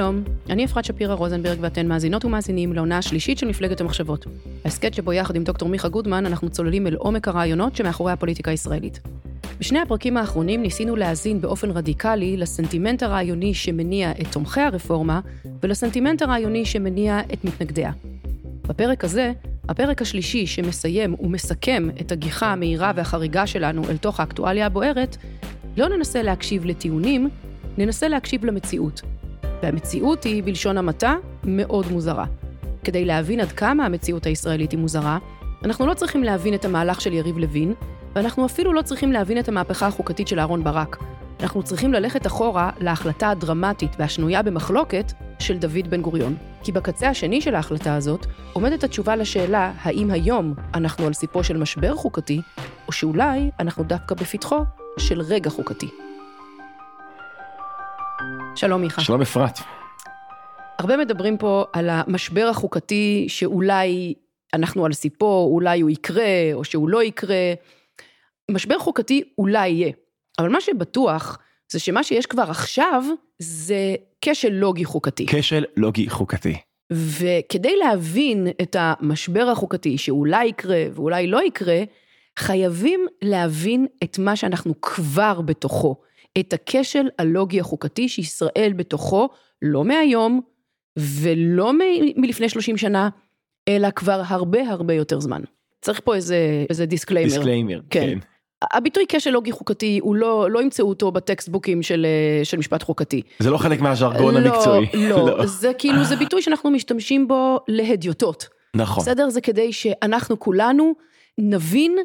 שלום, אני אפרת שפירא רוזנברג ואתן מאזינות ומאזינים לעונה השלישית של מפלגת המחשבות. ההסכת שבו יחד עם דוקטור מיכה גודמן אנחנו צוללים אל עומק הרעיונות שמאחורי הפוליטיקה הישראלית. בשני הפרקים האחרונים ניסינו להאזין באופן רדיקלי לסנטימנט הרעיוני שמניע את תומכי הרפורמה ולסנטימנט הרעיוני שמניע את מתנגדיה. בפרק הזה, הפרק השלישי שמסיים ומסכם את הגיחה המהירה והחריגה שלנו אל תוך האקטואליה הבוערת, לא ננסה להקשיב לטיעונים, ננסה להקשיב למציאות. והמציאות היא, בלשון המעטה, מאוד מוזרה. כדי להבין עד כמה המציאות הישראלית היא מוזרה, אנחנו לא צריכים להבין את המהלך של יריב לוין, ואנחנו אפילו לא צריכים להבין את המהפכה החוקתית של אהרן ברק. אנחנו צריכים ללכת אחורה להחלטה הדרמטית והשנויה במחלוקת של דוד בן גוריון. כי בקצה השני של ההחלטה הזאת עומדת התשובה לשאלה האם היום אנחנו על סיפו של משבר חוקתי, או שאולי אנחנו דווקא בפתחו של רגע חוקתי. שלום מיכה. שלום אפרת. הרבה מדברים פה על המשבר החוקתי שאולי אנחנו על סיפו, אולי הוא יקרה או שהוא לא יקרה. משבר חוקתי אולי יהיה, אבל מה שבטוח זה שמה שיש כבר עכשיו זה כשל לוגי חוקתי. כשל לוגי חוקתי. וכדי להבין את המשבר החוקתי שאולי יקרה ואולי לא יקרה, חייבים להבין את מה שאנחנו כבר בתוכו. את הכשל הלוגי החוקתי שישראל בתוכו, לא מהיום ולא מ- מלפני 30 שנה, אלא כבר הרבה הרבה יותר זמן. צריך פה איזה, איזה disclaimer. Disclaimer, כן. כן. הביטוי כשל לוגי חוקתי, הוא לא, לא ימצאו אותו בטקסטבוקים של, של משפט חוקתי. זה לא חלק מהז'רגון לא, המקצועי. לא, לא, זה כאילו, זה ביטוי שאנחנו משתמשים בו להדיוטות. נכון. בסדר? זה כדי שאנחנו כולנו נבין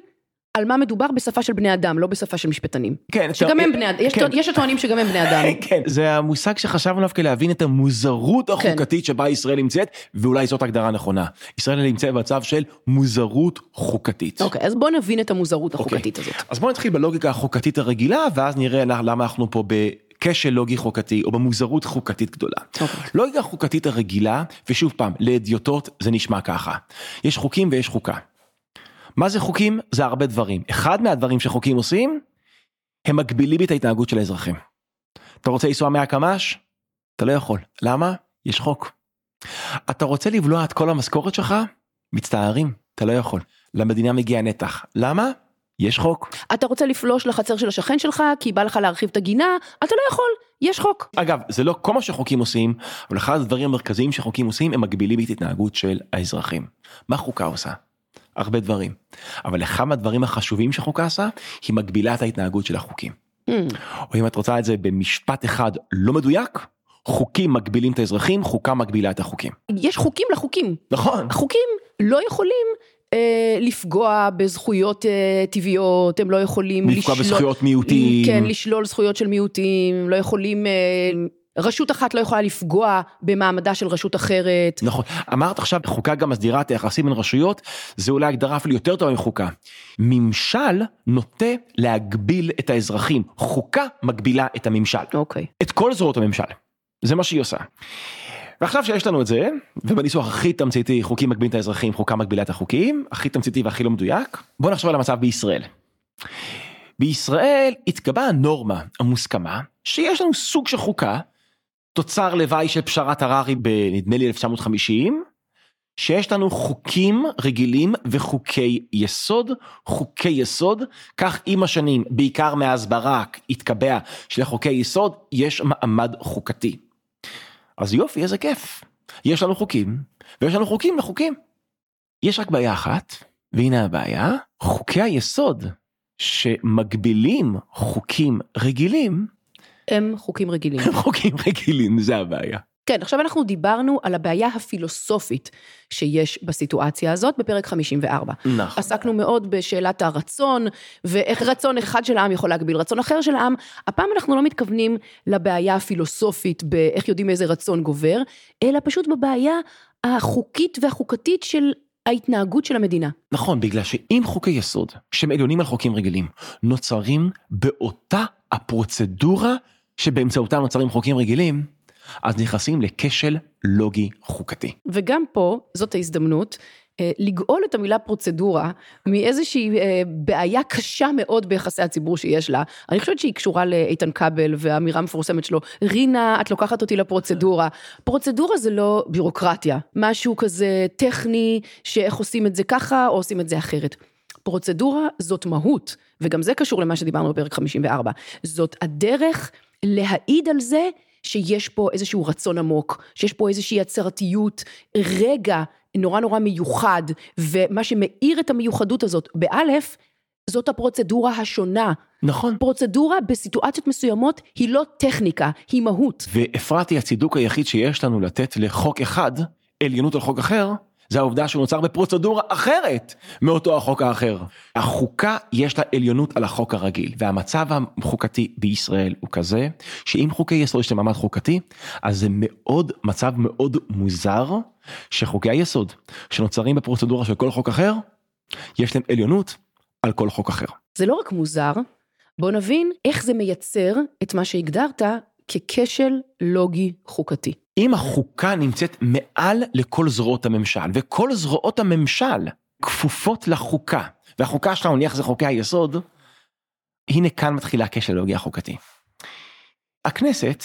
על מה מדובר בשפה של בני אדם, לא בשפה של משפטנים. כן, שגם הם בני אדם, יש, כן. יש הטוענים שגם הם בני אדם. כן, זה המושג שחשבנו עליו כדי להבין את המוזרות החוקתית שבה ישראל נמצאת, ואולי זאת הגדרה נכונה. ישראל נמצאת במצב של מוזרות חוקתית. אוקיי, אז בוא נבין את המוזרות החוקתית הזאת. אז בוא נתחיל בלוגיקה החוקתית הרגילה, ואז נראה למה אנחנו פה ב... כשל לוגי חוקתי או במוזרות חוקתית גדולה. אוקיי. לוגיקה חוקתית הרגילה, ושוב פעם, לאדיוטות זה נשמע ככה. יש חוקים ויש חוקה. מה זה חוקים? זה הרבה דברים. אחד מהדברים שחוקים עושים, הם מגבילים את ההתנהגות של האזרחים. אתה רוצה לנסוע 100 קמ"ש? אתה לא יכול. למה? יש חוק. אתה רוצה לבלוע את כל המשכורת שלך? מצטערים, אתה לא יכול. למדינה מגיע נתח. למה? יש חוק. אתה רוצה לפלוש לחצר של השכן שלך כי בא לך להרחיב את הגינה? אתה לא יכול, יש חוק. אגב, זה לא כל מה שחוקים עושים, אבל אחד הדברים המרכזיים שחוקים עושים, הם מגבילים את ההתנהגות של האזרחים. מה חוקה עושה? הרבה דברים. אבל אחד מהדברים החשובים שחוקה עשה, היא מגבילה את ההתנהגות של החוקים. Mm. או אם את רוצה את זה במשפט אחד לא מדויק, חוקים מגבילים את האזרחים, חוקה מגבילה את החוקים. יש חוקים לחוקים. נכון. החוקים לא יכולים אה, לפגוע בזכויות אה, טבעיות, הם לא יכולים לפגוע בזכויות מיעוטים. כן, לשלול זכויות של מיעוטים, לא יכולים... אה, רשות אחת לא יכולה לפגוע במעמדה של רשות אחרת. נכון, אמרת עכשיו חוקה גם מסדירה את היחסים בין רשויות, זה אולי הגדרה אפילו יותר טובה מחוקה. ממשל נוטה להגביל את האזרחים, חוקה מגבילה את הממשל. אוקיי. את כל זרועות הממשל, זה מה שהיא עושה. ועכשיו שיש לנו את זה, ובניסוח הכי תמציתי חוקים מגבילים את האזרחים, חוקה מגבילה את החוקים, הכי תמציתי והכי לא מדויק, בוא נחשוב על המצב בישראל. בישראל התקבעה הנורמה המוסכמה שיש לנו סוג של חוקה תוצר לוואי של פשרת הררי בנדמה לי 1950, שיש לנו חוקים רגילים וחוקי יסוד, חוקי יסוד, כך עם השנים, בעיקר מאז ברק, התקבע שלחוקי יסוד יש מעמד חוקתי. אז יופי, איזה כיף. יש לנו חוקים, ויש לנו חוקים לחוקים. יש רק בעיה אחת, והנה הבעיה, חוקי היסוד שמגבילים חוקים רגילים, הם חוקים רגילים. הם חוקים רגילים, זה הבעיה. כן, עכשיו אנחנו דיברנו על הבעיה הפילוסופית שיש בסיטואציה הזאת בפרק 54. נכון. עסקנו מאוד בשאלת הרצון, ואיך רצון אחד של העם יכול להגביל רצון אחר של העם. הפעם אנחנו לא מתכוונים לבעיה הפילוסופית באיך יודעים איזה רצון גובר, אלא פשוט בבעיה החוקית והחוקתית של ההתנהגות של המדינה. נכון, בגלל שאם חוקי יסוד, שהם עליונים על חוקים רגילים, נוצרים באותה הפרוצדורה שבאמצעותם נוצרים חוקים רגילים, אז נכנסים לכשל לוגי חוקתי. וגם פה, זאת ההזדמנות, אה, לגאול את המילה פרוצדורה מאיזושהי אה, בעיה קשה מאוד ביחסי הציבור שיש לה. אני חושבת שהיא קשורה לאיתן כבל והאמירה המפורסמת שלו, רינה, את לוקחת אותי לפרוצדורה. פרוצדורה זה לא בירוקרטיה, משהו כזה טכני, שאיך עושים את זה ככה או עושים את זה אחרת. פרוצדורה זאת מהות, וגם זה קשור למה שדיברנו בפרק 54. זאת הדרך להעיד על זה שיש פה איזשהו רצון עמוק, שיש פה איזושהי הצהרתיות, רגע נורא נורא מיוחד, ומה שמאיר את המיוחדות הזאת, באלף, זאת הפרוצדורה השונה. נכון. פרוצדורה בסיטואציות מסוימות היא לא טכניקה, היא מהות. ואפרת היא הצידוק היחיד שיש לנו לתת לחוק אחד עליונות על חוק אחר, זה העובדה שהוא נוצר בפרוצדורה אחרת מאותו החוק האחר. החוקה יש לה עליונות על החוק הרגיל, והמצב החוקתי בישראל הוא כזה, שאם חוקי יסוד יש להם מעמד חוקתי, אז זה מאוד, מצב מאוד מוזר, שחוקי היסוד שנוצרים בפרוצדורה של כל חוק אחר, יש להם עליונות על כל חוק אחר. זה לא רק מוזר, בוא נבין איך זה מייצר את מה שהגדרת ככשל לוגי חוקתי. אם החוקה נמצאת מעל לכל זרועות הממשל, וכל זרועות הממשל כפופות לחוקה, והחוקה שלנו נניח זה חוקי היסוד, הנה כאן מתחילה הכשל הלוגי החוקתי. הכנסת,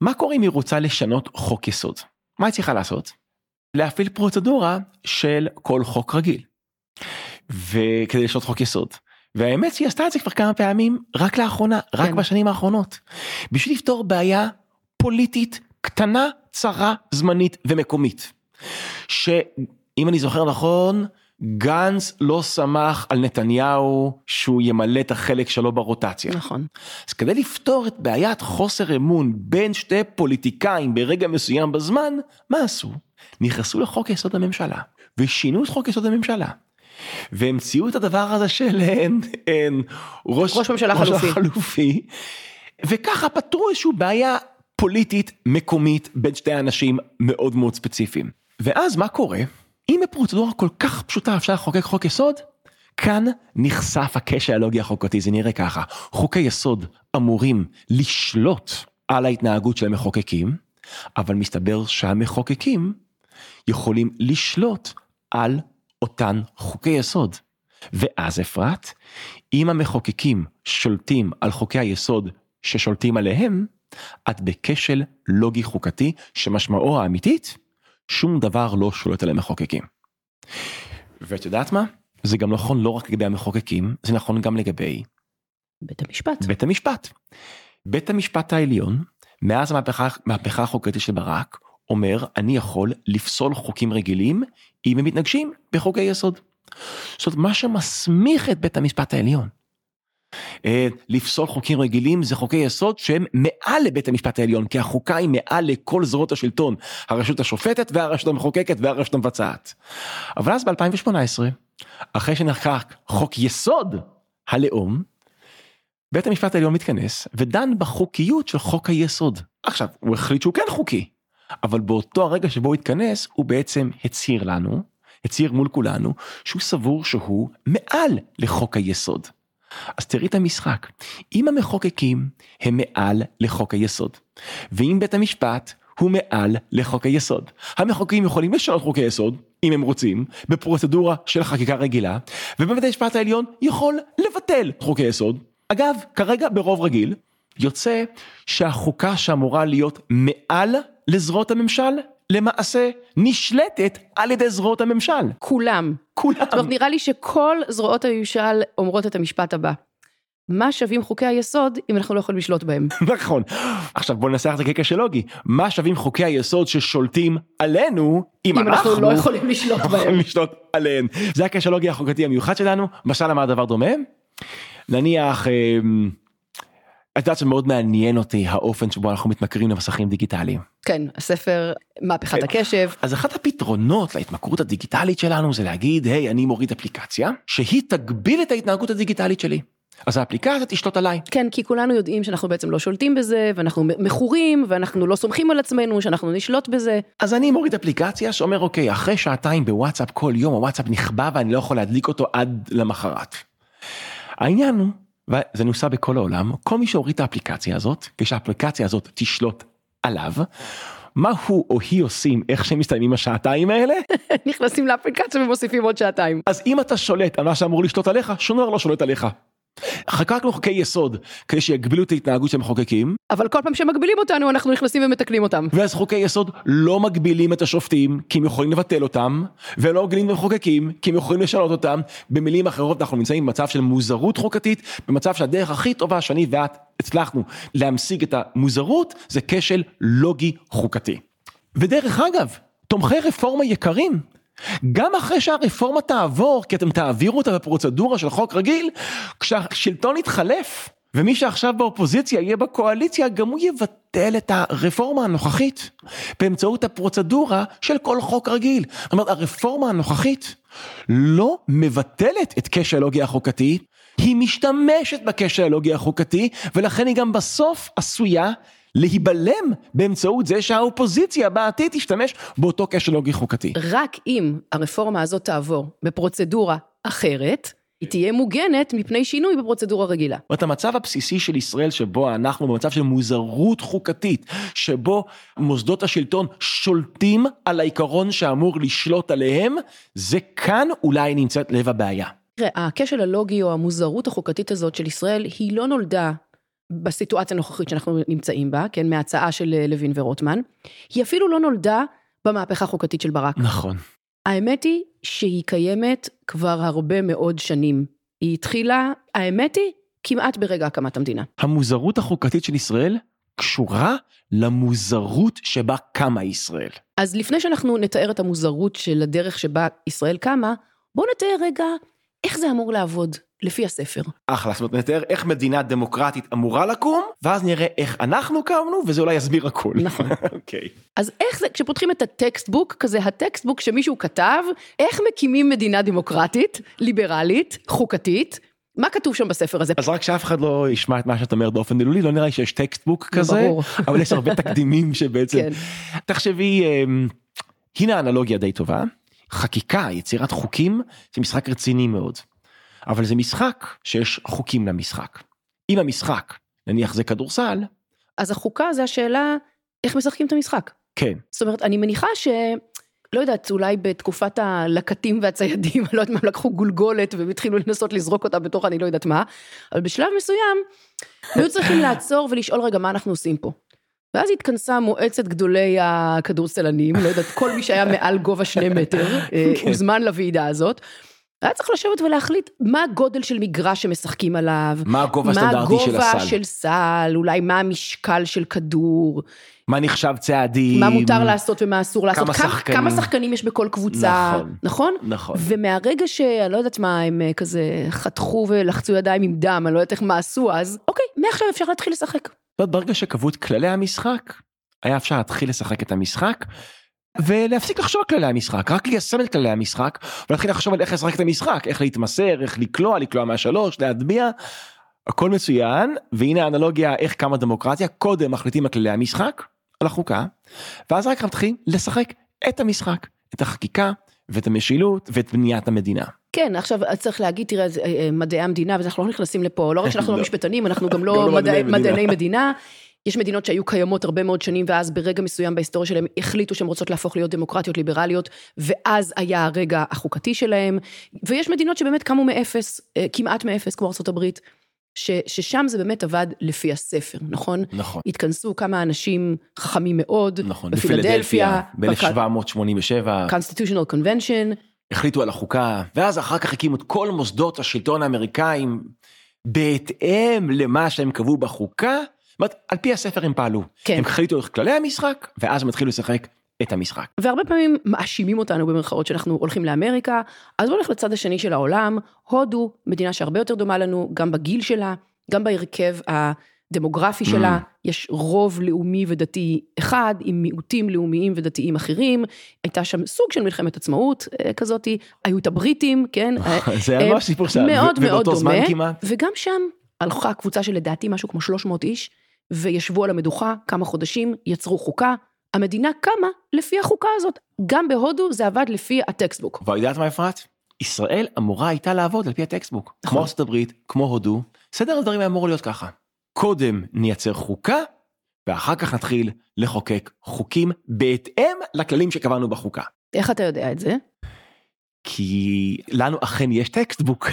מה קורה אם היא רוצה לשנות חוק יסוד? מה היא צריכה לעשות? להפעיל פרוצדורה של כל חוק רגיל. וכדי לשנות חוק יסוד. והאמת שהיא עשתה את זה כבר כמה פעמים רק לאחרונה, רק כן. בשנים האחרונות. בשביל לפתור בעיה פוליטית קטנה, צרה, זמנית ומקומית. שאם אני זוכר נכון, גנץ לא סמך על נתניהו שהוא ימלא את החלק שלו ברוטציה. נכון. אז כדי לפתור את בעיית חוסר אמון בין שתי פוליטיקאים ברגע מסוים בזמן, מה עשו? נכנסו לחוק יסוד הממשלה, ושינו את חוק יסוד הממשלה. והמציאו את הדבר הזה של אין, אין, ראש, ראש ממשלה חלופי. חלופי, וככה פתרו איזושהי בעיה פוליטית מקומית בין שתי אנשים מאוד מאוד ספציפיים. ואז מה קורה? אם בפרוצדורה כל כך פשוטה אפשר לחוקק חוק יסוד, כאן נחשף הקשר הלוגי החוקתי, זה נראה ככה, חוקי יסוד אמורים לשלוט על ההתנהגות של המחוקקים, אבל מסתבר שהמחוקקים יכולים לשלוט על אותן חוקי יסוד. ואז אפרת, אם המחוקקים שולטים על חוקי היסוד ששולטים עליהם, את בכשל לוגי חוקתי שמשמעו האמיתית, שום דבר לא שולט על המחוקקים. ואת יודעת מה? זה גם נכון לא רק לגבי המחוקקים, זה נכון גם לגבי בית המשפט. בית המשפט. בית המשפט העליון, מאז המהפכה, החוקתית של ברק, אומר אני יכול לפסול חוקים רגילים אם הם מתנגשים בחוקי יסוד. זאת אומרת מה שמסמיך את בית המשפט העליון. אה, לפסול חוקים רגילים זה חוקי יסוד שהם מעל לבית המשפט העליון כי החוקה היא מעל לכל זרועות השלטון הרשות השופטת והרשות המחוקקת והרשות המבצעת. אבל אז ב2018 אחרי שנחקק חוק יסוד הלאום בית המשפט העליון מתכנס ודן בחוקיות של חוק היסוד. עכשיו הוא החליט שהוא כן חוקי אבל באותו הרגע שבו הוא התכנס הוא בעצם הצהיר לנו הצהיר מול כולנו שהוא סבור שהוא מעל לחוק היסוד. אז תראי את המשחק, אם המחוקקים הם מעל לחוק היסוד, ואם בית המשפט הוא מעל לחוק היסוד, המחוקקים יכולים לשנות חוקי יסוד, אם הם רוצים, בפרוצדורה של חקיקה רגילה, ובית המשפט העליון יכול לבטל חוקי יסוד. אגב, כרגע ברוב רגיל, יוצא שהחוקה שאמורה להיות מעל לזרועות הממשל, למעשה נשלטת על ידי זרועות הממשל. כולם. כולם. זאת אומרת, נראה לי שכל זרועות הממשל אומרות את המשפט הבא. מה שווים חוקי היסוד אם אנחנו לא יכולים לשלוט בהם? נכון. עכשיו בוא ננסח את זה כקשר לוגי. מה שווים חוקי היסוד ששולטים עלינו אם, אם אנחנו לא יכולים לשלוט בהם. יכולים לשלוט עליהם. זה הקשר הלוגי החוקתי המיוחד שלנו. משל למה הדבר דומה? נניח, אה, את יודעת שמאוד מעניין אותי האופן שבו אנחנו מתמכרים למסכים דיגיטליים. כן, הספר מהפכת כן. הקשב. אז אחד הפתרונות להתמכרות הדיגיטלית שלנו זה להגיד, היי, אני מוריד אפליקציה, שהיא תגביל את ההתנהגות הדיגיטלית שלי. אז האפליקציה תשלוט עליי. כן, כי כולנו יודעים שאנחנו בעצם לא שולטים בזה, ואנחנו מכורים, ואנחנו לא סומכים על עצמנו, שאנחנו נשלוט בזה. אז אני מוריד אפליקציה שאומר, אוקיי, אחרי שעתיים בוואטסאפ כל יום, הוואטסאפ נכבה ואני לא יכול להדליק אותו עד למחרת. העניין הוא, וזה נוסע בכל העולם, כל מי שהוריד את האפליקציה הזאת, כשהאפליקציה הזאת תשלוט עליו, מה הוא או היא עושים איך שהם מסתיימים השעתיים האלה? נכנסים לאפליקציה ומוסיפים עוד שעתיים. אז אם אתה שולט על מה שאמור לשלוט עליך, שום דבר לא שולט עליך. חקקנו חוקי יסוד כדי שיגבילו את ההתנהגות של המחוקקים. אבל כל פעם שמגבילים אותנו אנחנו נכנסים ומתקנים אותם. ואז חוקי יסוד לא מגבילים את השופטים כי הם יכולים לבטל אותם, ולא מגבילים את המחוקקים כי הם יכולים לשנות אותם. במילים אחרות אנחנו נמצאים במצב של מוזרות חוקתית, במצב שהדרך הכי טובה שאני ואת הצלחנו להמשיג את המוזרות זה כשל לוגי חוקתי. ודרך אגב, תומכי רפורמה יקרים, גם אחרי שהרפורמה תעבור, כי אתם תעבירו אותה בפרוצדורה של חוק רגיל, כשהשלטון יתחלף, ומי שעכשיו באופוזיציה יהיה בקואליציה, גם הוא יבטל את הרפורמה הנוכחית, באמצעות הפרוצדורה של כל חוק רגיל. זאת אומרת, הרפורמה הנוכחית לא מבטלת את כשל הלוגי החוקתי, היא משתמשת בכשל הלוגי החוקתי, ולכן היא גם בסוף עשויה להיבלם באמצעות זה שהאופוזיציה בעתיד תשתמש באותו כשל לוגי חוקתי. רק אם הרפורמה הזאת תעבור בפרוצדורה אחרת, היא תהיה מוגנת מפני שינוי בפרוצדורה רגילה. זאת אומרת, המצב הבסיסי של ישראל שבו אנחנו במצב של מוזרות חוקתית, שבו מוסדות השלטון שולטים על העיקרון שאמור לשלוט עליהם, זה כאן אולי נמצאת לב הבעיה. תראה, הכשל הלוגי או המוזרות החוקתית הזאת של ישראל, היא לא נולדה בסיטואציה הנוכחית שאנחנו נמצאים בה, כן, מההצעה של לוין ורוטמן, היא אפילו לא נולדה במהפכה החוקתית של ברק. נכון. האמת היא שהיא קיימת כבר הרבה מאוד שנים. היא התחילה, האמת היא, כמעט ברגע הקמת המדינה. המוזרות החוקתית של ישראל קשורה למוזרות שבה קמה ישראל. אז לפני שאנחנו נתאר את המוזרות של הדרך שבה ישראל קמה, בואו נתאר רגע איך זה אמור לעבוד לפי הספר. אחלה, זאת אומרת נתאר איך מדינה דמוקרטית אמורה לקום, ואז נראה איך אנחנו קמנו, וזה אולי יסביר הכל. נכון. אוקיי. אז איך זה, כשפותחים את ה textbook, כזה ה textbook שמישהו כתב, איך מקימים מדינה דמוקרטית, ליברלית, חוקתית, מה כתוב שם בספר הזה? אז רק שאף אחד לא ישמע את מה שאתה אומר באופן מילולי, לא נראה לי שיש textbook כזה, ברור. אבל יש הרבה תקדימים שבעצם, כן. תחשבי, אמ, הנה אנלוגיה די טובה, חקיקה, יצירת חוקים, זה משחק רציני מאוד. אבל זה משחק שיש חוקים למשחק. אם המשחק, נניח זה כדורסל, אז החוקה זה השאלה, איך משחקים את המשחק. כן. זאת אומרת, אני מניחה ש... לא יודעת, אולי בתקופת הלקטים והציידים, אני לא יודעת מה, לקחו גולגולת והם התחילו לנסות לזרוק אותה בתוך אני לא יודעת מה, אבל בשלב מסוים, היו צריכים לעצור ולשאול רגע מה אנחנו עושים פה. ואז התכנסה מועצת גדולי הכדורסלנים, לא יודעת, כל מי שהיה מעל גובה שני מטר, אה, כן. הוזמן לוועידה הזאת. היה צריך לשבת ולהחליט מה הגודל של מגרש שמשחקים עליו, מה הגובה הסטנדרטי של מה הסל, הגובה של סל, אולי מה המשקל של כדור, מה נחשב צעדים, מה מותר לעשות ומה אסור לעשות, כמה שחקנים. כמה שחקנים יש בכל קבוצה, נכון, נכון? נכון. ומהרגע שאני לא יודעת מה, הם אה, כזה חתכו ולחצו ידיים עם דם, אני לא יודעת איך מה עשו אז, אוקיי, מעכשיו אפשר להתחיל לשחק. אומרת, ברגע שקבעו את כללי המשחק, היה אפשר להתחיל לשחק את המשחק, ולהפסיק לחשוב על כללי המשחק, רק ליישם את כללי המשחק, ולהתחיל לחשוב על איך לשחק את המשחק, איך להתמסר, איך לקלוע, לקלוע מהשלוש, להטביע, הכל מצוין, והנה האנלוגיה איך קמה דמוקרטיה, קודם מחליטים על כללי המשחק, על החוקה, ואז רק מתחילים לשחק את המשחק, את החקיקה, ואת המשילות, ואת בניית המדינה. כן, עכשיו צריך להגיד, תראה, זה, אה, אה, מדעי המדינה, ואנחנו לא נכנסים לפה, לא רק שאנחנו לא לא. משפטנים, אנחנו גם לא לא מדעני מדינה. יש מדינות שהיו קיימות הרבה מאוד שנים, ואז ברגע מסוים בהיסטוריה שלהם החליטו שהן רוצות להפוך להיות דמוקרטיות ליברליות, ואז היה הרגע החוקתי שלהם. ויש מדינות שבאמת קמו מאפס, אה, כמעט מאפס, כמו ארה"ב, ש- ששם זה באמת עבד לפי הספר, נכון? נכון. התכנסו כמה אנשים חכמים מאוד, נכון, בפילדלפיה, ב-1787, constitutional convention, החליטו על החוקה, ואז אחר כך הקימו את כל מוסדות השלטון האמריקאים בהתאם למה שהם קבעו בחוקה. אומרת, על פי הספר הם פעלו. כן. הם החליטו את כללי המשחק, ואז הם התחילו לשחק את המשחק. והרבה פעמים מאשימים אותנו במרכאות שאנחנו הולכים לאמריקה, אז בואו נלך לצד השני של העולם, הודו, מדינה שהרבה יותר דומה לנו, גם בגיל שלה, גם בהרכב דמוגרפי שלה, יש רוב לאומי ודתי אחד, עם מיעוטים לאומיים ודתיים אחרים, הייתה שם סוג של מלחמת עצמאות אה, כזאתי, היו את הבריטים, כן? זה אה, ממש סיפור שלה, מאוד מאוד דומה. וגם שם הלכה קבוצה של לדעתי משהו כמו 300 איש, וישבו על המדוכה כמה חודשים, יצרו חוקה, המדינה קמה לפי החוקה הזאת, גם בהודו זה עבד לפי ה textbook. ואת יודעת מה אפרת? ישראל אמורה הייתה לעבוד על פי ה textbook. נכון. כמו ארצות הברית, כמו הודו, סדר הדברים היה אמור להיות ככה. קודם נייצר חוקה, ואחר כך נתחיל לחוקק חוקים בהתאם לכללים שקבענו בחוקה. איך אתה יודע את זה? כי לנו אכן יש textbook.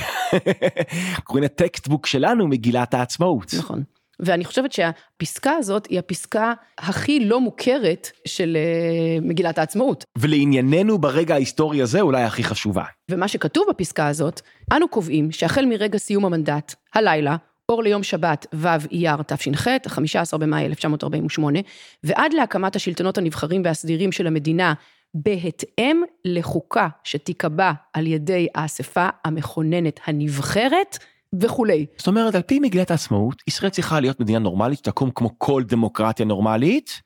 קוראים לטקסטבוק שלנו מגילת העצמאות. נכון. ואני חושבת שהפסקה הזאת היא הפסקה הכי לא מוכרת של אה, מגילת העצמאות. ולענייננו ברגע ההיסטורי הזה אולי הכי חשובה. ומה שכתוב בפסקה הזאת, אנו קובעים שהחל מרגע סיום המנדט, הלילה, אור ליום שבת ו' אייר תש"ח, 15 במאי 1948, ועד להקמת השלטונות הנבחרים והסדירים של המדינה, בהתאם לחוקה שתיקבע על ידי האספה המכוננת הנבחרת וכולי. זאת אומרת על פי מגילת העצמאות ישראל צריכה להיות מדינה נורמלית שתקום כמו כל דמוקרטיה נורמלית.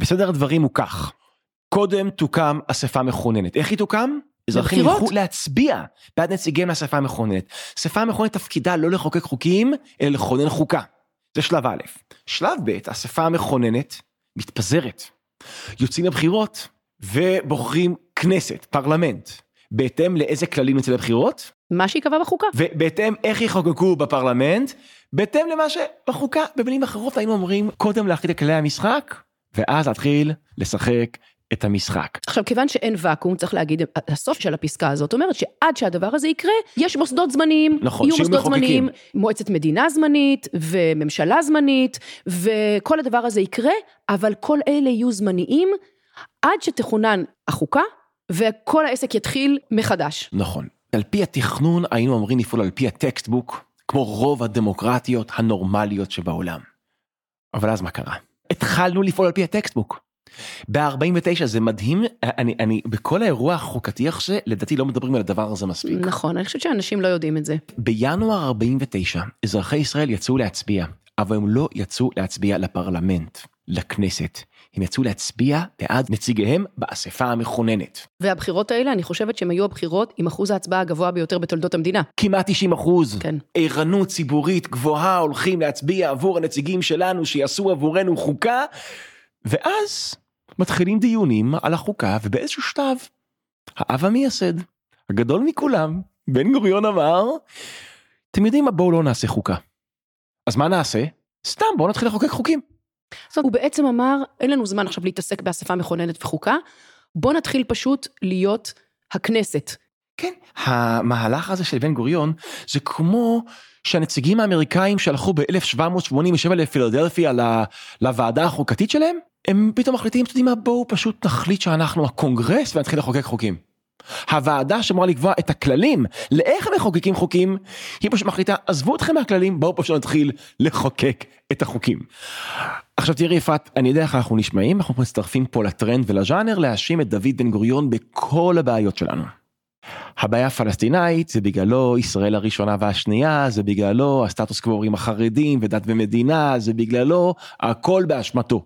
וסדר הדברים הוא כך. קודם תוקם אספה מכוננת. איך היא תוקם? אזרחים. ילכו להצביע בעד נציגיהם לאספה המכוננת. אספה המכוננת תפקידה לא לחוקק חוקים אלא לכונן חוקה. זה שלב א'. שלב ב', האספה המכוננת מתפזרת. יוצאים לבחירות ובוחרים כנסת, פרלמנט. בהתאם לאיזה כללים יוצאים לבחירות? מה שייקבע בחוקה. ובהתאם איך יחוקקו בפרלמנט, בהתאם למה שבחוקה, במילים אחרות היינו אומרים קודם להחליט את כללי המשחק, ואז להתחיל לשחק את המשחק. עכשיו, כיוון שאין ואקום, צריך להגיד, הסוף של הפסקה הזאת אומרת שעד שהדבר הזה יקרה, יש מוסדות זמניים. נכון, יהיו מוסדות מחוקקים. זמניים, מועצת מדינה זמנית, וממשלה זמנית, וכל הדבר הזה יקרה, אבל כל אלה יהיו זמניים עד שתכונן החוקה, וכל העסק יתחיל מחדש. נכון. על פי התכנון היינו אמורים לפעול על פי הטקסטבוק, כמו רוב הדמוקרטיות הנורמליות שבעולם. אבל אז מה קרה? התחלנו לפעול על פי הטקסטבוק. ב-49 זה מדהים, אני, אני, בכל האירוע החוקתי הזה, לדעתי לא מדברים על הדבר הזה מספיק. נכון, אני חושבת שאנשים לא יודעים את זה. בינואר 49 אזרחי ישראל יצאו להצביע, אבל הם לא יצאו להצביע לפרלמנט, לכנסת. הם יצאו להצביע בעד נציגיהם באספה המכוננת. והבחירות האלה, אני חושבת שהן היו הבחירות עם אחוז ההצבעה הגבוה ביותר בתולדות המדינה. כמעט 90 אחוז. כן. ערנות ציבורית גבוהה הולכים להצביע עבור הנציגים שלנו שיעשו עבורנו חוקה, ואז מתחילים דיונים על החוקה, ובאיזשהו שלב, האב המייסד, הגדול מכולם, בן גוריון אמר, אתם יודעים מה, בואו לא נעשה חוקה. אז מה נעשה? סתם בואו נתחיל לחוקק חוקים. זאת הוא בעצם אמר, אין לנו זמן עכשיו להתעסק באספה מכוננת וחוקה, בוא נתחיל פשוט להיות הכנסת. כן, המהלך הזה של בן גוריון זה כמו שהנציגים האמריקאים שהלכו ב-1787 לפילדלפיה לוועדה החוקתית שלהם, הם פתאום מחליטים, אתם יודעים מה, בואו פשוט נחליט שאנחנו הקונגרס ונתחיל לחוקק חוקים. הוועדה שאמורה לקבוע את הכללים לאיך מחוקקים חוקים, היא פשוט מחליטה, עזבו אתכם מהכללים, בואו פשוט נתחיל לחוקק את החוקים. עכשיו תראי יפעת, אני יודע איך אנחנו נשמעים, אנחנו מצטרפים פה לטרנד ולז'אנר להאשים את דוד בן גוריון בכל הבעיות שלנו. הבעיה הפלסטינאית זה בגללו ישראל הראשונה והשנייה, זה בגללו הסטטוס קוו עם החרדים ודת ומדינה, זה בגללו הכל באשמתו.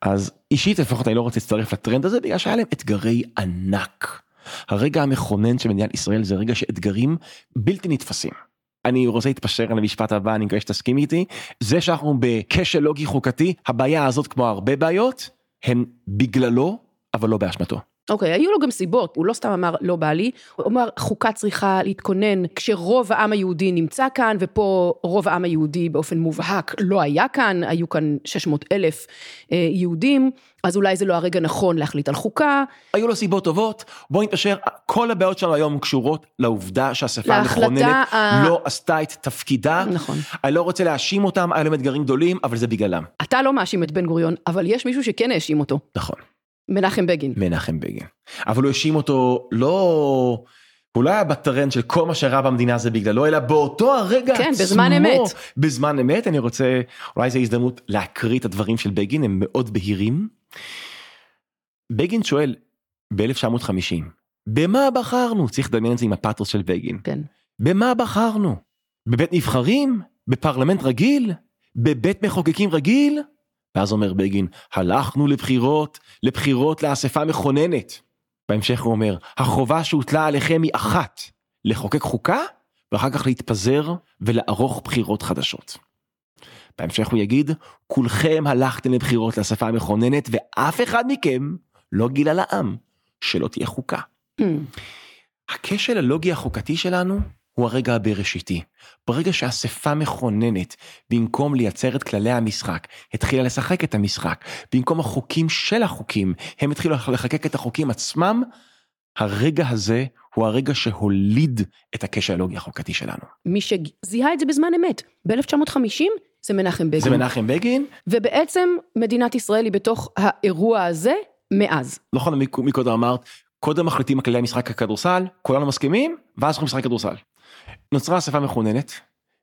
אז אישית לפחות אני לא רוצה להצטרף לטרנד הזה בגלל שהיה להם אתגרי ענק. הרגע המכונן של מדינת ישראל זה רגע שאתגרים בלתי נתפסים. אני רוצה להתפשר על המשפט הבא, אני מקווה שתסכים איתי. זה שאנחנו בכשל לוגי חוקתי, הבעיה הזאת כמו הרבה בעיות, הן בגללו, אבל לא באשמתו. אוקיי, היו לו גם סיבות, הוא לא סתם אמר לא בא לי, הוא אמר חוקה צריכה להתכונן כשרוב העם היהודי נמצא כאן, ופה רוב העם היהודי באופן מובהק לא היה כאן, היו כאן 600 אלף אה, יהודים, אז אולי זה לא הרגע נכון להחליט על חוקה. היו לו סיבות טובות, בוא נתפשר, כל הבעיות שלנו היום קשורות לעובדה להחלטה המכוננת ה- לא עשתה את תפקידה. נכון. אני לא רוצה להאשים אותם, היה להם אתגרים גדולים, אבל זה בגללם. אתה לא מאשים את בן גוריון, אבל יש מישהו שכן האשים אותו, נכון. מנחם בגין. מנחם בגין. אבל הוא האשים אותו לא... הוא לא היה בטרנד של כל מה שרע במדינה זה בגללו, אלא באותו הרגע כן, עצמו. בזמן אמת. בזמן אמת, אני רוצה, אולי זו הזדמנות להקריא את הדברים של בגין, הם מאוד בהירים. בגין שואל ב-1950, במה בחרנו? צריך לדמיין את זה עם הפאתוס של בגין. כן. במה בחרנו? בבית נבחרים? בפרלמנט רגיל? בבית מחוקקים רגיל? ואז אומר בגין, הלכנו לבחירות, לבחירות לאספה מכוננת. בהמשך הוא אומר, החובה שהוטלה עליכם היא אחת, לחוקק חוקה, ואחר כך להתפזר ולערוך בחירות חדשות. בהמשך הוא יגיד, כולכם הלכתם לבחירות לאספה המכוננת, ואף אחד מכם לא גילה לעם שלא תהיה חוקה. הכשל הלוגי החוקתי שלנו הוא הרגע הבראשיתי. ברגע שאספה מכוננת, במקום לייצר את כללי המשחק, התחילה לשחק את המשחק, במקום החוקים של החוקים, הם התחילו לחקק את החוקים עצמם, הרגע הזה הוא הרגע שהוליד את הכשל הלוגי החוקתי שלנו. מי שזיהה את זה בזמן אמת, ב-1950 זה מנחם בגין. זה מנחם בגין. ובעצם מדינת ישראל היא בתוך האירוע הזה מאז. נכון, מקודם אמרת, קודם מחליטים על כללי המשחק הכדורסל, כולנו מסכימים, ואז אנחנו משחק כדורסל. נוצרה אספה מכוננת,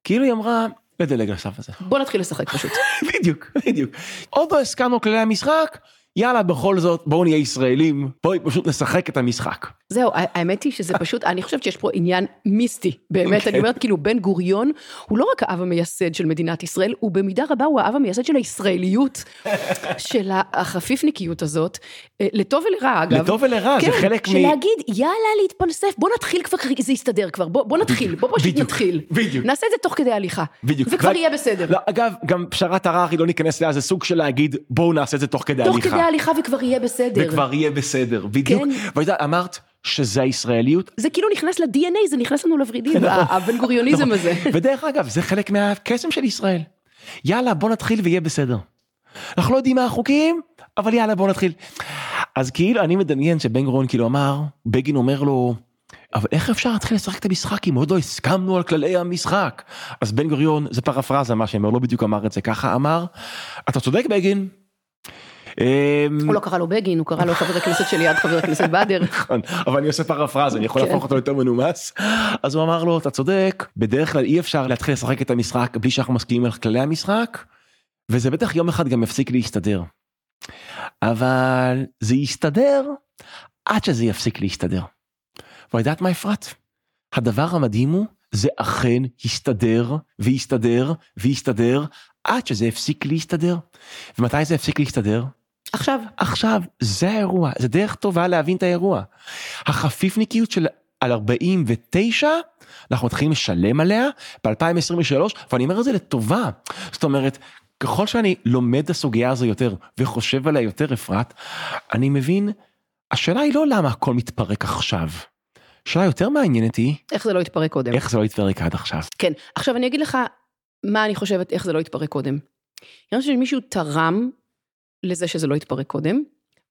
כאילו היא אמרה, לדלג על השלב הזה. בוא נתחיל לשחק פשוט. בדיוק, בדיוק. עוד לא הסכמנו כללי המשחק, יאללה בכל זאת בואו נהיה ישראלים, בואי פשוט נשחק את המשחק. זהו, האמת היא שזה פשוט, אני חושבת שיש פה עניין מיסטי, באמת, אני אומרת כאילו בן גוריון הוא לא רק האב המייסד של מדינת ישראל, הוא במידה רבה הוא האב המייסד של הישראליות, של החפיפניקיות הזאת, לטוב ולרע אגב. לטוב ולרע, זה חלק מ... שלהגיד יאללה להתפלסף, בוא נתחיל כבר, זה יסתדר כבר, בוא נתחיל, בוא פשוט נתחיל. בדיוק. נעשה את זה תוך כדי הליכה. בדיוק. וכבר יהיה בסדר. אגב, גם פשרת הררי לא ניכנס לזה, זה סוג של להגיד בואו נעשה את זה תוך כדי הליכה. תוך כדי הליכה וכבר יהיה בסדר. וכבר יהיה בסדר, בדיוק. כן. ואמרת, שזה הישראליות. זה כאילו נכנס ל-DNA, זה נכנס לנו לוורידים, הבן גוריוניזם הזה. ודרך אגב, זה חלק מהקסם של ישראל. יאללה, בוא נתחיל ויהיה בסדר. אנחנו לא יודעים מה החוקים, אבל יאללה, בוא נתחיל. אז כאילו, אני מדמיין שבן גוריון כאילו אמר, בגין אומר לו, אבל איך אפשר להתחיל לשחק את המשחק אם עוד לא הסכמנו על כללי המשחק? אז בן גוריון, זה פרפרזה מה שאומר, לא בדיוק אמר את זה ככה, אמר, אתה צודק בגין, הוא לא קרא לו בגין, הוא קרא לו חבר הכנסת שליד חבר הכנסת באדר. נכון, אבל אני עושה פרפרזה, אני יכול להפוך אותו יותר מנומס. אז הוא אמר לו, אתה צודק, בדרך כלל אי אפשר להתחיל לשחק את המשחק בלי שאנחנו מסכימים על כללי המשחק, וזה בטח יום אחד גם יפסיק להסתדר. אבל זה יסתדר עד שזה יפסיק להסתדר. ואת יודעת מה אפרת? הדבר המדהים הוא, זה אכן הסתדר והסתדר והסתדר עד שזה הפסיק להסתדר. ומתי זה הפסיק להסתדר? עכשיו. עכשיו, זה האירוע, זה דרך טובה להבין את האירוע. החפיפניקיות של על 49, אנחנו מתחילים לשלם עליה ב-2023, ואני אומר את זה לטובה. זאת אומרת, ככל שאני לומד את הסוגיה הזו יותר וחושב עליה יותר אפרת, אני מבין, השאלה היא לא למה הכל מתפרק עכשיו. השאלה יותר מעניינת היא... איך זה לא התפרק קודם. איך זה לא התפרק עד עכשיו. כן, עכשיו אני אגיד לך מה אני חושבת, איך זה לא התפרק קודם. אני חושבת שמישהו תרם לזה שזה לא יתפרק קודם,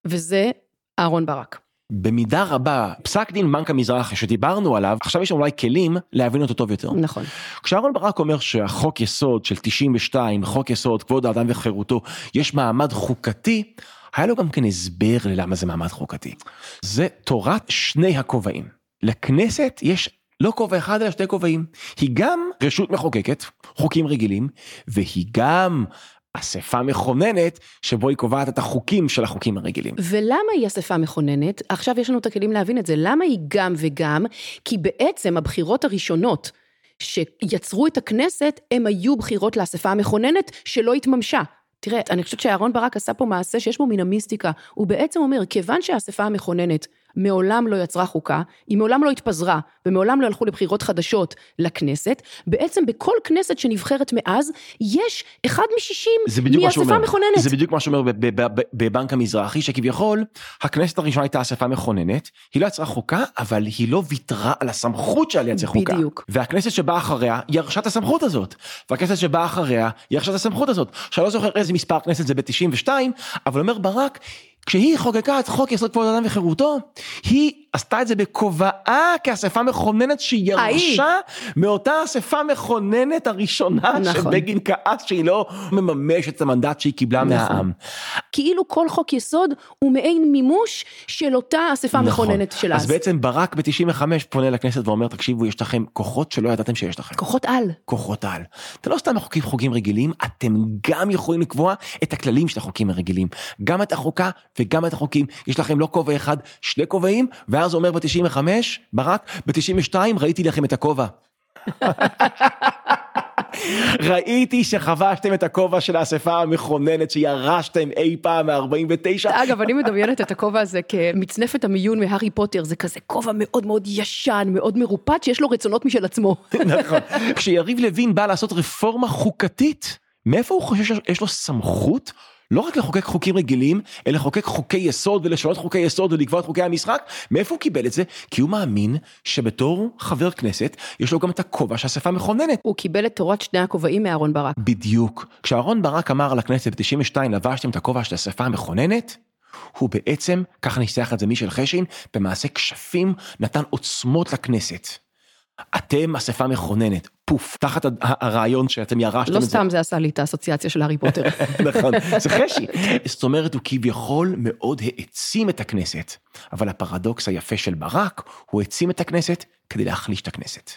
וזה אהרון ברק. במידה רבה, פסק דין בנק המזרחי שדיברנו עליו, עכשיו יש לנו אולי כלים להבין אותו טוב יותר. נכון. כשאהרון ברק אומר שהחוק יסוד של 92, חוק יסוד, כבוד האדם וחירותו, יש מעמד חוקתי, היה לו גם כן הסבר ללמה זה מעמד חוקתי. זה תורת שני הכובעים. לכנסת יש לא כובע אחד אלא שתי כובעים. היא גם רשות מחוקקת, חוקים רגילים, והיא גם אספה מכוננת שבו היא קובעת את החוקים של החוקים הרגילים. ולמה היא אספה מכוננת? עכשיו יש לנו את הכלים להבין את זה. למה היא גם וגם? כי בעצם הבחירות הראשונות שיצרו את הכנסת, הם היו בחירות לאספה המכוננת שלא התממשה. תראה, אני חושבת שאהרון ברק עשה פה מעשה שיש בו מן המיסטיקה. הוא בעצם אומר, כיוון שהאספה המכוננת מעולם לא יצרה חוקה, היא מעולם לא התפזרה ומעולם לא הלכו לבחירות חדשות לכנסת, בעצם בכל כנסת שנבחרת מאז, יש אחד משישים מאספה מכוננת. זה בדיוק מה שאומר בבנק המזרחי, שכביכול הכנסת הראשונה הייתה אספה מכוננת, היא לא יצרה חוקה, אבל היא לא ויתרה על הסמכות שלה לייצר חוקה. בדיוק. והכנסת שבאה אחריה, ירשה את הסמכות הזאת. והכנסת שבאה אחריה, ירשה את הסמכות הזאת. שאני לא זוכר איזה מספר כנסת זה ב-92, אבל אומר ברק, כשהיא חוקקה את חוק יסוד כבוד האדם וחירותו, היא עשתה את זה בכובעה כאספה מכוננת שהיא ירשה מאותה אספה מכוננת הראשונה נכון. שבגין כעס שהיא לא מממשת את המנדט שהיא קיבלה נכון. מהעם. כאילו כל חוק יסוד הוא מעין מימוש של אותה אספה נכון. מכוננת של אז. אז בעצם ברק ב-95 פונה לכנסת ואומר תקשיבו יש לכם כוחות שלא ידעתם שיש לכם. כוחות על. כוחות על. אתם לא סתם מחוקים חוקים רגילים, אתם גם יכולים לקבוע את הכללים של החוקים הרגילים. גם את החוקה וגם את החוקים. יש לכם לא כובע אחד, שני כובעים, ואז אומר ב-95, ברק, ב-92 ראיתי לכם את הכובע. ראיתי שחבשתם את הכובע של האספה המכוננת שירשתם אי פעם מ-49. אגב, אני מדמיינת את הכובע הזה כמצנפת המיון מהארי פוטר, זה כזה כובע מאוד מאוד ישן, מאוד מרופט, שיש לו רצונות משל עצמו. נכון. כשיריב לוין בא לעשות רפורמה חוקתית, מאיפה הוא חושב שיש לו סמכות? לא רק לחוקק חוקים רגילים, אלא לחוקק חוקי יסוד ולשנות חוקי יסוד ולקבוע את חוקי המשחק. מאיפה הוא קיבל את זה? כי הוא מאמין שבתור חבר כנסת, יש לו גם את הכובע שהאספה מכוננת. הוא קיבל את תורת שני הכובעים מאהרון ברק. בדיוק. כשאהרון ברק אמר על הכנסת ב-92 לבשתם את הכובע של האספה המכוננת, הוא בעצם, ככה ניסח את זה מישל חשין, במעשה כשפים נתן עוצמות לכנסת. אתם אספה מכוננת, פוף, תחת הרעיון שאתם ירשתם לא את זה. סתם זה עשה לי את האסוציאציה של הארי פוטר. נכון, זה חשי. זאת אומרת, הוא כביכול מאוד העצים את הכנסת, אבל הפרדוקס היפה של ברק, הוא העצים את הכנסת כדי להחליש את הכנסת.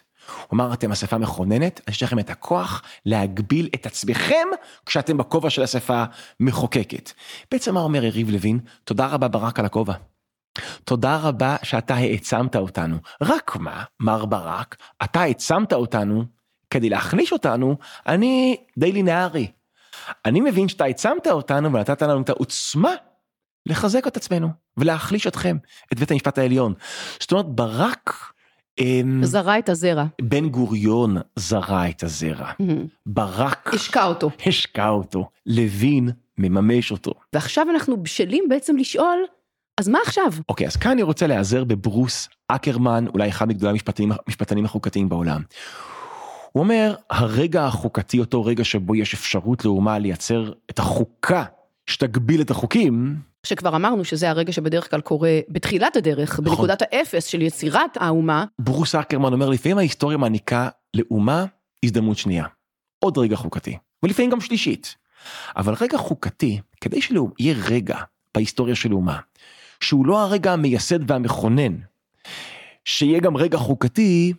הוא אמר, אתם אספה מכוננת, יש לכם את הכוח להגביל את עצמכם כשאתם בכובע של אספה מחוקקת. בעצם מה אומר יריב לוין? תודה רבה ברק על הכובע. תודה רבה שאתה העצמת אותנו. רק מה, מר ברק, אתה העצמת אותנו כדי להחליש אותנו, אני די לינארי. אני מבין שאתה העצמת אותנו ונתת לנו את העוצמה לחזק את עצמנו ולהחליש אתכם, את בית המשפט העליון. זאת אומרת, ברק, אמ, זרע את הזרע. בן גוריון זרע את הזרע. ברק השקע אותו. השקע אותו, לוין מממש אותו. ועכשיו אנחנו בשלים בעצם לשאול, אז מה עכשיו? אוקיי, אז כאן אני רוצה להיעזר בברוס אקרמן, אולי אחד מגדולי המשפטנים, המשפטנים החוקתיים בעולם. הוא אומר, הרגע החוקתי, אותו רגע שבו יש אפשרות לאומה לייצר את החוקה שתגביל את החוקים, שכבר אמרנו שזה הרגע שבדרך כלל קורה בתחילת הדרך, נכון. בנקודת האפס של יצירת האומה, ברוס אקרמן אומר, לפעמים ההיסטוריה מעניקה לאומה הזדמנות שנייה. עוד רגע חוקתי, ולפעמים גם שלישית. אבל רגע חוקתי, כדי שיהיה רגע בהיסטוריה של אומה, שהוא לא הרגע המייסד והמכונן, שיהיה גם רגע חוקתי,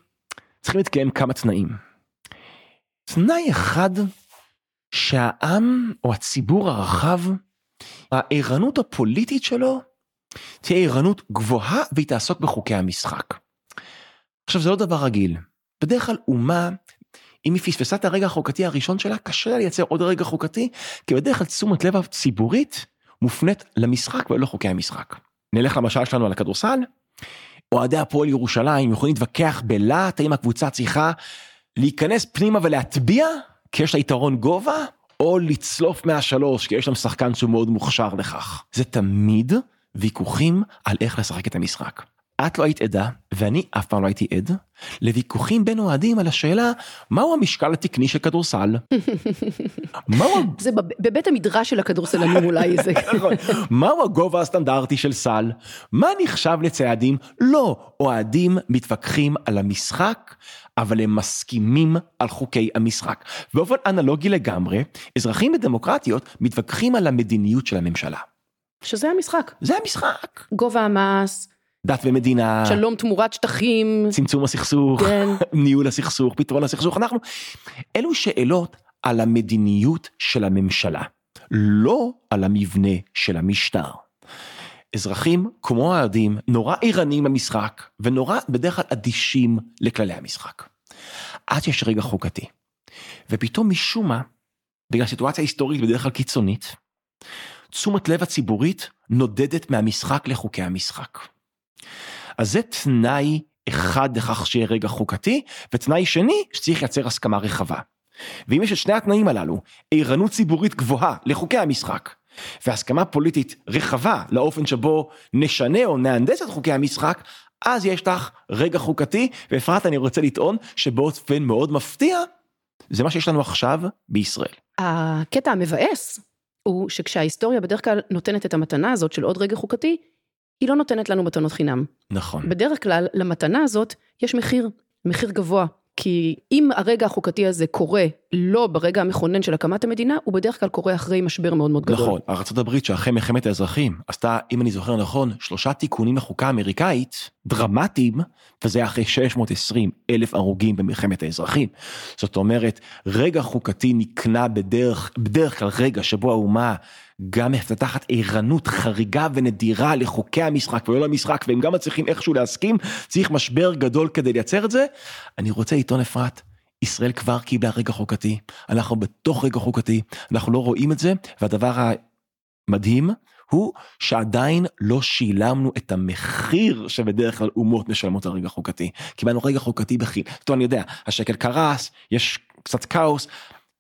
צריכים להתקיים כמה תנאים. תנאי אחד, שהעם או הציבור הרחב, הערנות הפוליטית שלו, תהיה ערנות גבוהה והיא תעסוק בחוקי המשחק. עכשיו זה לא דבר רגיל, בדרך כלל אומה, אם היא פספסה את הרגע החוקתי הראשון שלה, קשה לה לייצר עוד רגע חוקתי, כי בדרך כלל תשומת לב הציבורית מופנית למשחק ולא לחוקי המשחק. נלך למשל שלנו על הכדורסל, אוהדי הפועל ירושלים יכולים להתווכח בלהט האם הקבוצה צריכה להיכנס פנימה ולהטביע, כי יש לה יתרון גובה, או לצלוף מהשלוש, כי יש להם שחקן שהוא מאוד מוכשר לכך. זה תמיד ויכוחים על איך לשחק את המשחק. את לא היית עדה, ואני אף פעם לא הייתי עד, לוויכוחים בין אוהדים על השאלה, מהו המשקל התקני של כדורסל? מהו זה בב- בבית המדרש של הכדורסלנים אולי זה. נכון. מהו הגובה הסטנדרטי של סל? מה נחשב לצעדים? לא, אוהדים מתווכחים על המשחק, אבל הם מסכימים על חוקי המשחק. באופן אנלוגי לגמרי, אזרחים בדמוקרטיות מתווכחים על המדיניות של הממשלה. שזה המשחק. זה המשחק. גובה המס, דת ומדינה, שלום תמורת שטחים, צמצום הסכסוך, כן. ניהול הסכסוך, פתרון הסכסוך, אנחנו, אלו שאלות על המדיניות של הממשלה, לא על המבנה של המשטר. אזרחים כמו האוהדים נורא ערניים במשחק ונורא בדרך כלל אדישים לכללי המשחק. עד שיש רגע חוקתי. ופתאום משום מה, בגלל סיטואציה היסטורית בדרך כלל קיצונית, תשומת לב הציבורית נודדת מהמשחק לחוקי המשחק. אז זה תנאי אחד לכך שיהיה רגע חוקתי, ותנאי שני שצריך לייצר הסכמה רחבה. ואם יש את שני התנאים הללו, ערנות ציבורית גבוהה לחוקי המשחק, והסכמה פוליטית רחבה לאופן שבו נשנה או נהנדס את חוקי המשחק, אז יש לך רגע חוקתי, ואפרת אני רוצה לטעון שבאופן מאוד מפתיע, זה מה שיש לנו עכשיו בישראל. הקטע המבאס הוא שכשההיסטוריה בדרך כלל נותנת את המתנה הזאת של עוד רגע חוקתי, היא לא נותנת לנו מתנות חינם. נכון. בדרך כלל למתנה הזאת יש מחיר, מחיר גבוה. כי אם הרגע החוקתי הזה קורה לא ברגע המכונן של הקמת המדינה, הוא בדרך כלל קורה אחרי משבר מאוד מאוד גדול. נכון, ארה"ב שאחרי מלחמת האזרחים עשתה, אם אני זוכר נכון, שלושה תיקונים לחוקה האמריקאית, דרמטיים, וזה אחרי 620 אלף הרוגים במלחמת האזרחים. זאת אומרת, רגע חוקתי נקנה בדרך, בדרך כלל רגע שבו האומה גם מפתחת ערנות חריגה ונדירה לחוקי המשחק ולא למשחק, והם גם מצליחים איכשהו להסכים, צריך משבר גדול כדי לייצר את זה. אני רוצה לטעון אפרת, ישראל כבר קיבלה רגע חוקתי, אנחנו בתוך רגע חוקתי, אנחנו לא רואים את זה, והדבר המדהים הוא שעדיין לא שילמנו את המחיר שבדרך כלל אומות משלמות על רגע חוקתי. קיבלנו רגע חוקתי בכי, טוב אני יודע, השקל קרס, יש קצת כאוס,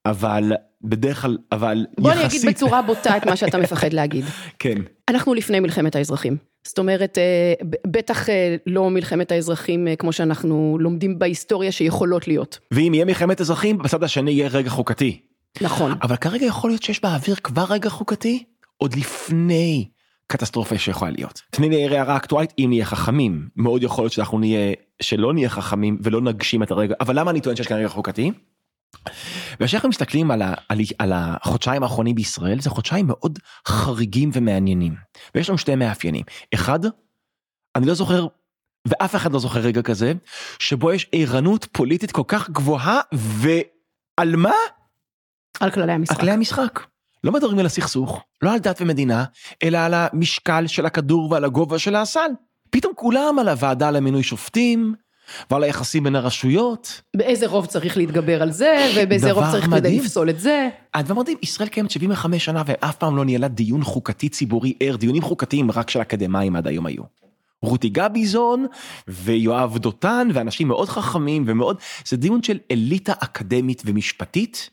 אבל בדרך כלל, אבל בוא יחסית... אני אגיד בצורה בוטה את מה שאתה מפחד להגיד. כן. אנחנו לפני מלחמת האזרחים. זאת אומרת, אה, בטח אה, לא מלחמת האזרחים אה, כמו שאנחנו לומדים בהיסטוריה שיכולות להיות. ואם יהיה מלחמת אזרחים, בצד השני יהיה רגע חוקתי. נכון. אבל כרגע יכול להיות שיש באוויר כבר רגע חוקתי, עוד לפני קטסטרופה שיכולה להיות. תני לי הערה אקטואלית אם נהיה חכמים, מאוד יכול להיות שאנחנו נהיה, שלא נהיה חכמים ולא נגשים את הרגע, אבל למה אני טוען שיש כאן רגע חוקתי? וכשאנחנו מסתכלים על, ה, על, על החודשיים האחרונים בישראל זה חודשיים מאוד חריגים ומעניינים ויש לנו שתי מאפיינים אחד אני לא זוכר ואף אחד לא זוכר רגע כזה שבו יש ערנות פוליטית כל כך גבוהה ועל מה? על כללי המשחק. על כללי המשחק. לא מדברים על הסכסוך לא על דת ומדינה אלא על המשקל של הכדור ועל הגובה של הסל. פתאום כולם על הוועדה למינוי שופטים ועל היחסים בין הרשויות. באיזה רוב צריך להתגבר על זה, ובאיזה רוב צריך. כדי לפסול את זה. הדבר מדהים, ישראל קיימת 75 שנה ואף פעם לא ניהלה דיון חוקתי ציבורי ער, דיונים חוקתיים רק של אקדמאים עד היום היו. רותי גביזון ויואב דותן ואנשים מאוד חכמים ומאוד, זה דיון של אליטה אקדמית ומשפטית,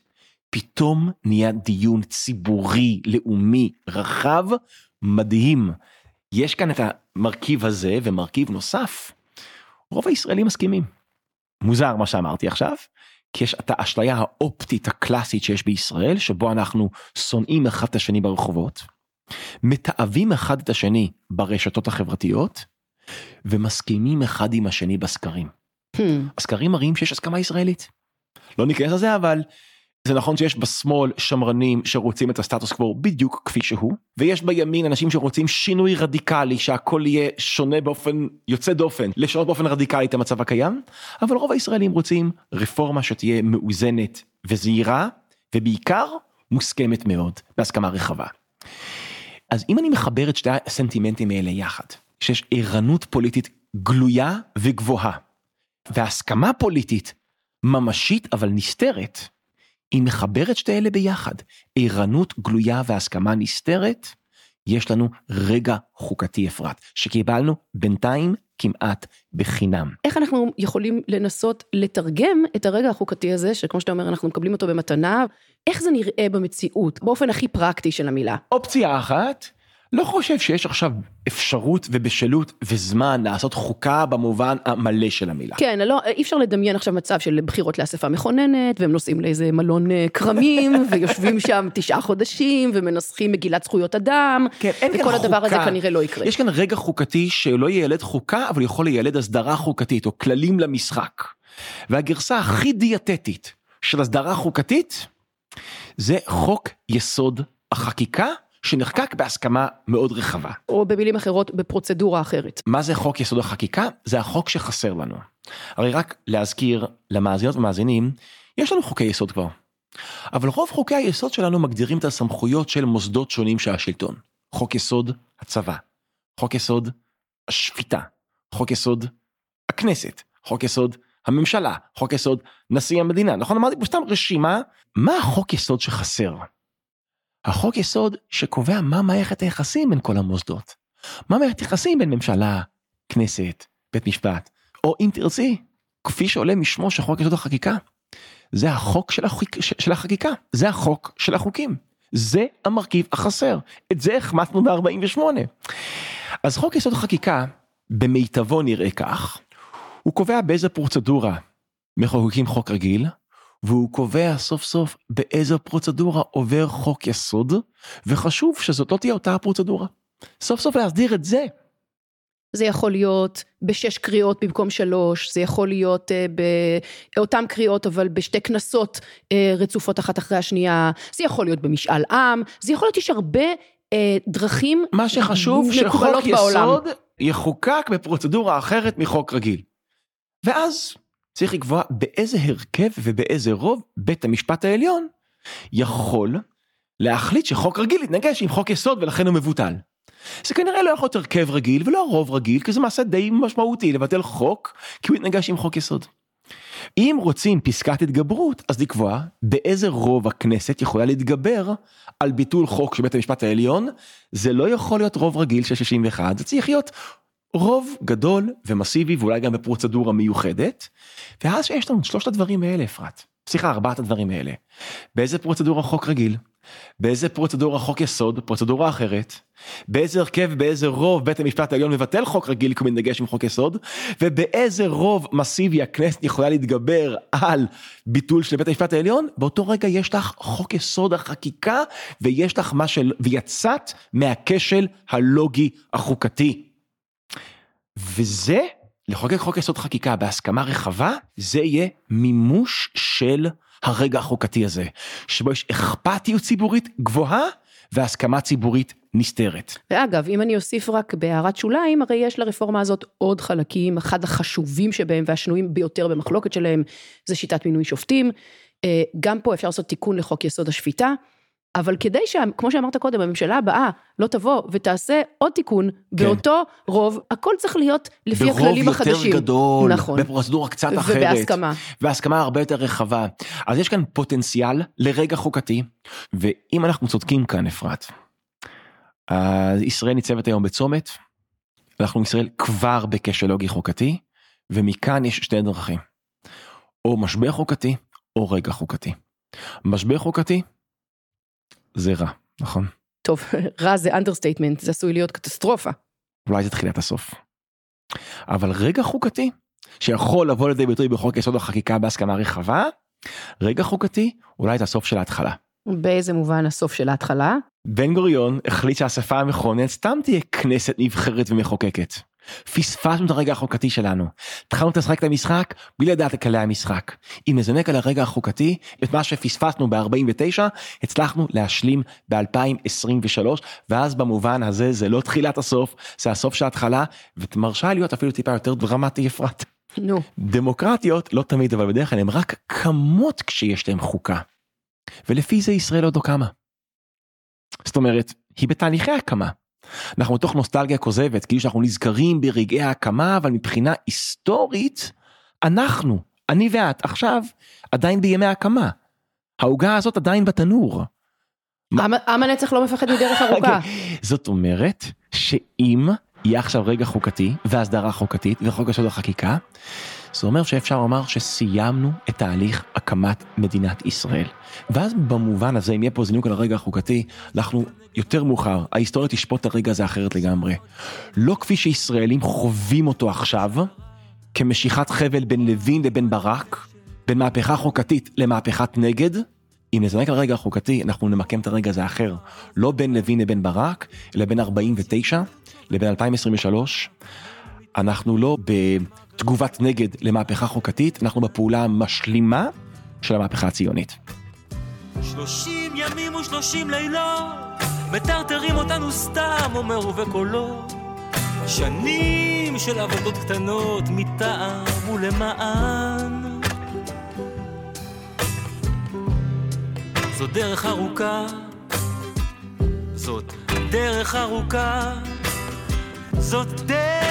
פתאום נהיה דיון ציבורי, לאומי, רחב, מדהים. יש כאן את המרכיב הזה ומרכיב נוסף. רוב הישראלים מסכימים. מוזר מה שאמרתי עכשיו, כי יש את האשליה האופטית הקלאסית שיש בישראל, שבו אנחנו שונאים אחד את השני ברחובות, מתעבים אחד את השני ברשתות החברתיות, ומסכימים אחד עם השני בסקרים. Hmm. הסקרים מראים שיש הסכמה ישראלית. לא ניכנס לזה אבל זה נכון שיש בשמאל שמרנים שרוצים את הסטטוס קוו בדיוק כפי שהוא, ויש בימין אנשים שרוצים שינוי רדיקלי שהכל יהיה שונה באופן יוצא דופן, לשנות באופן רדיקלי את המצב הקיים, אבל רוב הישראלים רוצים רפורמה שתהיה מאוזנת וזהירה, ובעיקר מוסכמת מאוד, בהסכמה רחבה. אז אם אני מחבר את שתי הסנטימנטים האלה יחד, שיש ערנות פוליטית גלויה וגבוהה, והסכמה פוליטית ממשית אבל נסתרת, אם נחבר את שתי אלה ביחד, ערנות גלויה והסכמה נסתרת, יש לנו רגע חוקתי אפרת, שקיבלנו בינתיים כמעט בחינם. איך אנחנו יכולים לנסות לתרגם את הרגע החוקתי הזה, שכמו שאתה אומר אנחנו מקבלים אותו במתנה, איך זה נראה במציאות, באופן הכי פרקטי של המילה? אופציה אחת, לא חושב שיש עכשיו אפשרות ובשלות וזמן לעשות חוקה במובן המלא של המילה. כן, לא, אי אפשר לדמיין עכשיו מצב של בחירות לאספה מכוננת, והם נוסעים לאיזה מלון אה, כרמים, ויושבים שם תשעה חודשים, ומנסחים מגילת זכויות אדם, כן, וכל הדבר חוקה. הזה כנראה לא יקרה. יש כאן רגע חוקתי שלא ילד חוקה, אבל יכול לילד הסדרה חוקתית, או כללים למשחק. והגרסה הכי דיאטטית של הסדרה חוקתית, זה חוק יסוד החקיקה. שנחקק בהסכמה מאוד רחבה. או במילים אחרות, בפרוצדורה אחרת. מה זה חוק יסוד החקיקה? זה החוק שחסר לנו. הרי רק להזכיר למאזינות ומאזינים, יש לנו חוקי יסוד כבר. אבל רוב חוקי היסוד שלנו מגדירים את הסמכויות של מוסדות שונים של השלטון. חוק יסוד הצבא, חוק יסוד השפיטה, חוק יסוד הכנסת, חוק יסוד הממשלה, חוק יסוד נשיא המדינה, נכון? אמרתי פה סתם רשימה, מה החוק יסוד שחסר? החוק יסוד שקובע מה מערכת היחסים בין כל המוסדות. מה מערכת היחסים בין ממשלה, כנסת, בית משפט, או אם תרצי, כפי שעולה משמו של חוק יסוד החקיקה. זה החוק של, החוק, של החקיקה, זה החוק של החוקים. זה המרכיב החסר, את זה החמצנו ב-48. אז חוק יסוד החקיקה, במיטבו נראה כך, הוא קובע באיזה פרוצדורה מחוקקים חוק רגיל, והוא קובע סוף סוף באיזו פרוצדורה עובר חוק יסוד, וחשוב שזאת לא תהיה אותה הפרוצדורה. סוף סוף להסדיר את זה. זה יכול להיות בשש קריאות במקום שלוש, זה יכול להיות uh, באותן קריאות אבל בשתי כנסות uh, רצופות אחת אחרי השנייה, זה יכול להיות במשאל עם, זה יכול להיות, יש הרבה uh, דרכים מה שחשוב שחוק יסוד יחוקק בפרוצדורה אחרת מחוק רגיל. ואז צריך לקבוע באיזה הרכב ובאיזה רוב בית המשפט העליון יכול להחליט שחוק רגיל יתנגש עם חוק יסוד ולכן הוא מבוטל. זה כנראה לא יכול להיות הרכב רגיל ולא רוב רגיל כי זה מעשה די משמעותי לבטל חוק כי הוא יתנגש עם חוק יסוד. אם רוצים פסקת התגברות, אז לקבוע באיזה רוב הכנסת יכולה להתגבר על ביטול חוק של בית המשפט העליון, זה לא יכול להיות רוב רגיל של 61, זה צריך להיות רוב גדול ומסיבי ואולי גם בפרוצדורה מיוחדת, ואז שיש לנו שלושת הדברים האלה אפרת, סליחה ארבעת הדברים האלה, באיזה פרוצדורה חוק רגיל, באיזה פרוצדורה חוק יסוד, פרוצדורה אחרת, באיזה הרכב, באיזה רוב בית המשפט העליון מבטל חוק רגיל כמו דגש עם חוק יסוד, ובאיזה רוב מסיבי הכנסת יכולה להתגבר על ביטול של בית המשפט העליון, באותו רגע יש לך חוק יסוד החקיקה, ויש לך מה של... ויצאת מהכשל הלוגי החוקתי. וזה, לחוקק חוק יסוד חקיקה בהסכמה רחבה, זה יהיה מימוש של הרגע החוקתי הזה, שבו יש אכפתיות ציבורית גבוהה והסכמה ציבורית נסתרת. ואגב, אם אני אוסיף רק בהערת שוליים, הרי יש לרפורמה הזאת עוד חלקים, אחד החשובים שבהם והשנויים ביותר במחלוקת שלהם, זה שיטת מינוי שופטים. אה, גם פה אפשר לעשות תיקון לחוק יסוד השפיטה, אבל כדי שכמו שאמרת קודם, הממשלה הבאה לא תבוא ותעשה עוד תיקון כן. באותו רוב, הכל צריך להיות לפי הכללים החדשים. ברוב יותר גדול, נכון. בפרוצדורה קצת אחרת. ובהסכמה. והסכמה הרבה יותר רחבה. אז יש כאן פוטנציאל לרגע חוקתי, ואם אנחנו צודקים כאן, אפרת, ישראל ניצבת היום בצומת, אנחנו ישראל כבר בכשל לוגי חוקתי, ומכאן יש שתי דרכים. או משבר חוקתי, או רגע חוקתי. משבר חוקתי, זה רע, נכון? טוב, רע זה understatement, זה עשוי להיות קטסטרופה. אולי זה תחילת הסוף. אבל רגע חוקתי, שיכול לבוא לידי ביטוי בחוק יסוד החקיקה בהסכמה רחבה, רגע חוקתי, אולי את הסוף של ההתחלה. באיזה מובן הסוף של ההתחלה? בן גוריון החליט שהאספה המכוננת סתם תהיה כנסת נבחרת ומחוקקת. פספסנו את הרגע החוקתי שלנו. התחלנו לשחק את המשחק בלי לדעת את כללי המשחק. אם נזנק על הרגע החוקתי, את מה שפספסנו ב-49, הצלחנו להשלים ב-2023, ואז במובן הזה זה לא תחילת הסוף, זה הסוף של ההתחלה, ומרשה להיות אפילו טיפה יותר דרמטי אפרת. נו. דמוקרטיות, לא תמיד אבל בדרך כלל הן רק קמות כשיש להן חוקה. ולפי זה ישראל עוד לא קמה. זאת אומרת, היא בתהליכי הקמה. אנחנו בתוך נוסטלגיה כוזבת, כאילו שאנחנו נזכרים ברגעי ההקמה, אבל מבחינה היסטורית, אנחנו, אני ואת, עכשיו, עדיין בימי ההקמה. העוגה הזאת עדיין בתנור. עם הנצח לא מפחד מדרך ארוכה. זאת אומרת, שאם יהיה עכשיו רגע חוקתי, והסדרה חוקתית, וחוק יסוד החקיקה, זה אומר שאפשר לומר שסיימנו את תהליך הקמת מדינת ישראל. ואז במובן הזה, אם יהיה פה זינוק על הרגע החוקתי, אנחנו יותר מאוחר, ההיסטוריה תשפוט את הרגע הזה אחרת לגמרי. לא כפי שישראלים חווים אותו עכשיו, כמשיכת חבל בין לוין לבין ברק, בין מהפכה חוקתית למהפכת נגד, אם נזנק על הרגע החוקתי, אנחנו נמקם את הרגע הזה אחר. לא בין לוין לבין ברק, אלא בין 49 לבין 2023. אנחנו לא בתגובת נגד למהפכה חוקתית, אנחנו בפעולה המשלימה של המהפכה הציונית. שלושים ימים ושלושים לילות, מטרטרים אותנו סתם, אומר ובקולו. שנים של עבודות קטנות, מטעם ולמען. זו דרך ארוכה, זאת דרך ארוכה. זאת דרך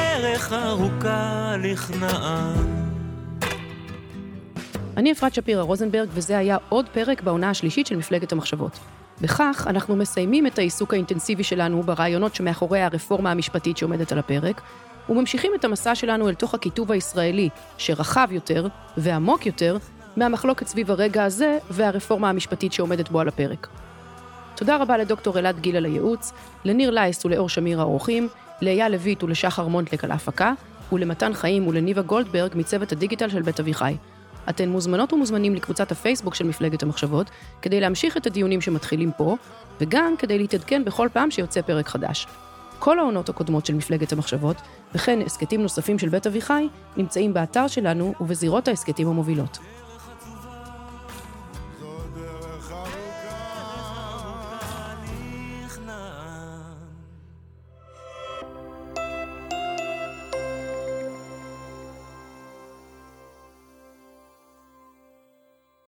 ארוכה לכנען. אני אפרת שפירא רוזנברג, וזה היה עוד פרק בעונה השלישית של מפלגת המחשבות. בכך אנחנו מסיימים את העיסוק האינטנסיבי שלנו ברעיונות שמאחורי הרפורמה המשפטית שעומדת על הפרק, וממשיכים את המסע שלנו אל תוך הכיתוב הישראלי, שרחב יותר ועמוק יותר מהמחלוקת סביב הרגע הזה והרפורמה המשפטית שעומדת בו על הפרק. תודה רבה לדוקטור אלעד גיל על הייעוץ, לניר לייס ולאור שמיר האורחים, לאייל לויט ולשחר מונטלק על ההפקה, ולמתן חיים ולניבה גולדברג מצוות הדיגיטל של בית אביחי. אתן מוזמנות ומוזמנים לקבוצת הפייסבוק של מפלגת המחשבות, כדי להמשיך את הדיונים שמתחילים פה, וגם כדי להתעדכן בכל פעם שיוצא פרק חדש. כל העונות הקודמות של מפלגת המחשבות, וכן הסכתים נוספים של בית אביחי, נמצאים באתר שלנו ובזירות ההסכתים המובילות.